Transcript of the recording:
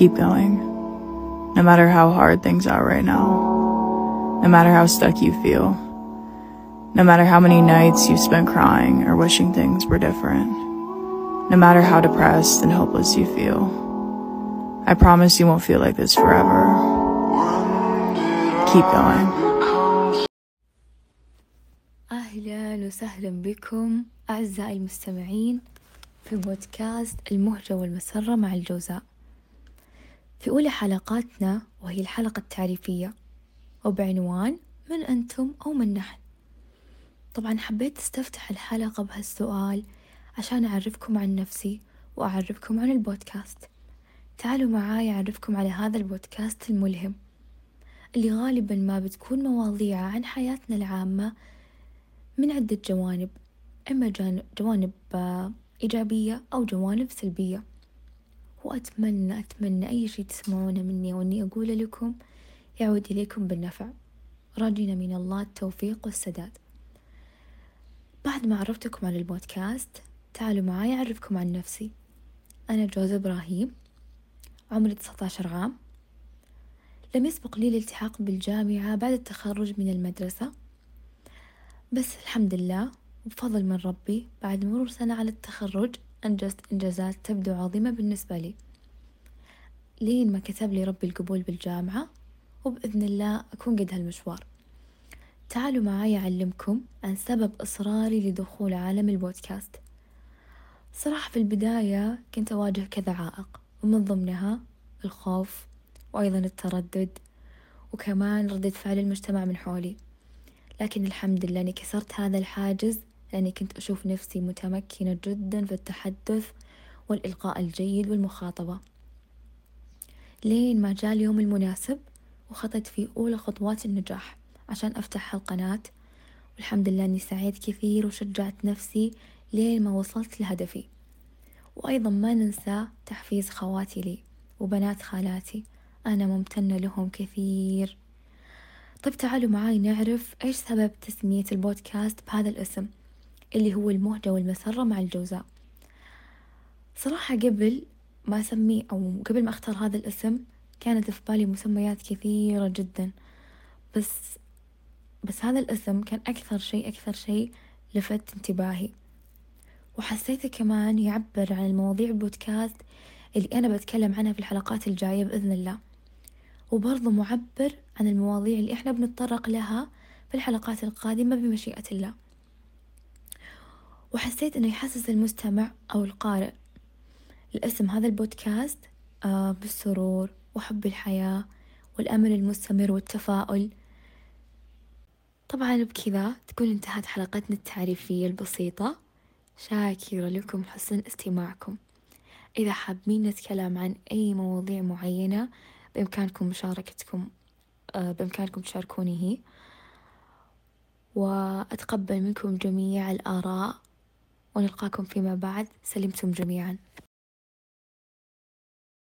Keep going. No matter how hard things are right now. No matter how stuck you feel. No matter how many nights you've spent crying or wishing things were different. No matter how depressed and hopeless you feel. I promise you won't feel like this forever. Keep going. أهلا وسهلا بكم أعزائي المستمعين في بودكاست المهجة والمسرة مع الجوزاء في أولى حلقاتنا وهي الحلقة التعريفية وبعنوان من أنتم أو من نحن؟ طبعا حبيت أستفتح الحلقة بهالسؤال عشان أعرفكم عن نفسي وأعرفكم عن البودكاست. تعالوا معاي أعرفكم على هذا البودكاست الملهم اللي غالبا ما بتكون مواضيعه عن حياتنا العامة من عدة جوانب إما جوانب إيجابية أو جوانب سلبية. وأتمنى أتمنى أي شي تسمعونه مني وإني أقوله لكم يعود إليكم بالنفع. راجينا من الله التوفيق والسداد. بعد ما عرفتكم عن البودكاست تعالوا معاي أعرفكم عن نفسي. أنا جوز إبراهيم عمري 19 عام. لم يسبق لي الالتحاق بالجامعة بعد التخرج من المدرسة. بس الحمد لله وبفضل من ربي بعد مرور سنة على التخرج أنجزت إنجازات تبدو عظيمة بالنسبة لي. لين ما كتب لي ربي القبول بالجامعة وبإذن الله أكون قد هالمشوار. تعالوا معاي أعلمكم عن سبب إصراري لدخول عالم البودكاست. صراحة في البداية كنت أواجه كذا عائق ومن ضمنها الخوف وأيضا التردد وكمان ردة فعل المجتمع من حولي. لكن الحمد لله أني كسرت هذا الحاجز لأني كنت أشوف نفسي متمكنة جدا في التحدث والإلقاء الجيد والمخاطبة. لين ما جاء اليوم المناسب وخطت في أولى خطوات النجاح عشان أفتح هالقناة والحمد لله أني سعيت كثير وشجعت نفسي لين ما وصلت لهدفي. وأيضا ما ننسى تحفيز خواتي لي وبنات خالاتي. أنا ممتنة لهم كثير. طيب تعالوا معاي نعرف إيش سبب تسمية البودكاست بهذا الاسم. اللي هو المهجة والمسرة مع الجوزاء. صراحة قبل ما أسميه أو قبل ما أختار هذا الاسم كانت في بالي مسميات كثيرة جدا. بس بس هذا الاسم كان أكثر شيء أكثر شيء لفت انتباهي. وحسيته كمان يعبر عن المواضيع البودكاست اللي أنا بتكلم عنها في الحلقات الجاية بإذن الله. وبرضه معبر عن المواضيع اللي إحنا بنتطرق لها في الحلقات القادمة بمشيئة الله. وحسيت إنه يحسس المستمع أو القارئ. الاسم هذا البودكاست آه بالسرور وحب الحياة والأمل المستمر والتفاؤل. طبعا بكذا تكون انتهت حلقتنا التعريفية البسيطة. شاكرة لكم حسن استماعكم. إذا حابين نتكلم عن أي مواضيع معينة بإمكانكم مشاركتكم آه، بإمكانكم تشاركوني هي. وأتقبل منكم جميع الآراء. ونلقاكم فيما بعد. سلمتم جميعا.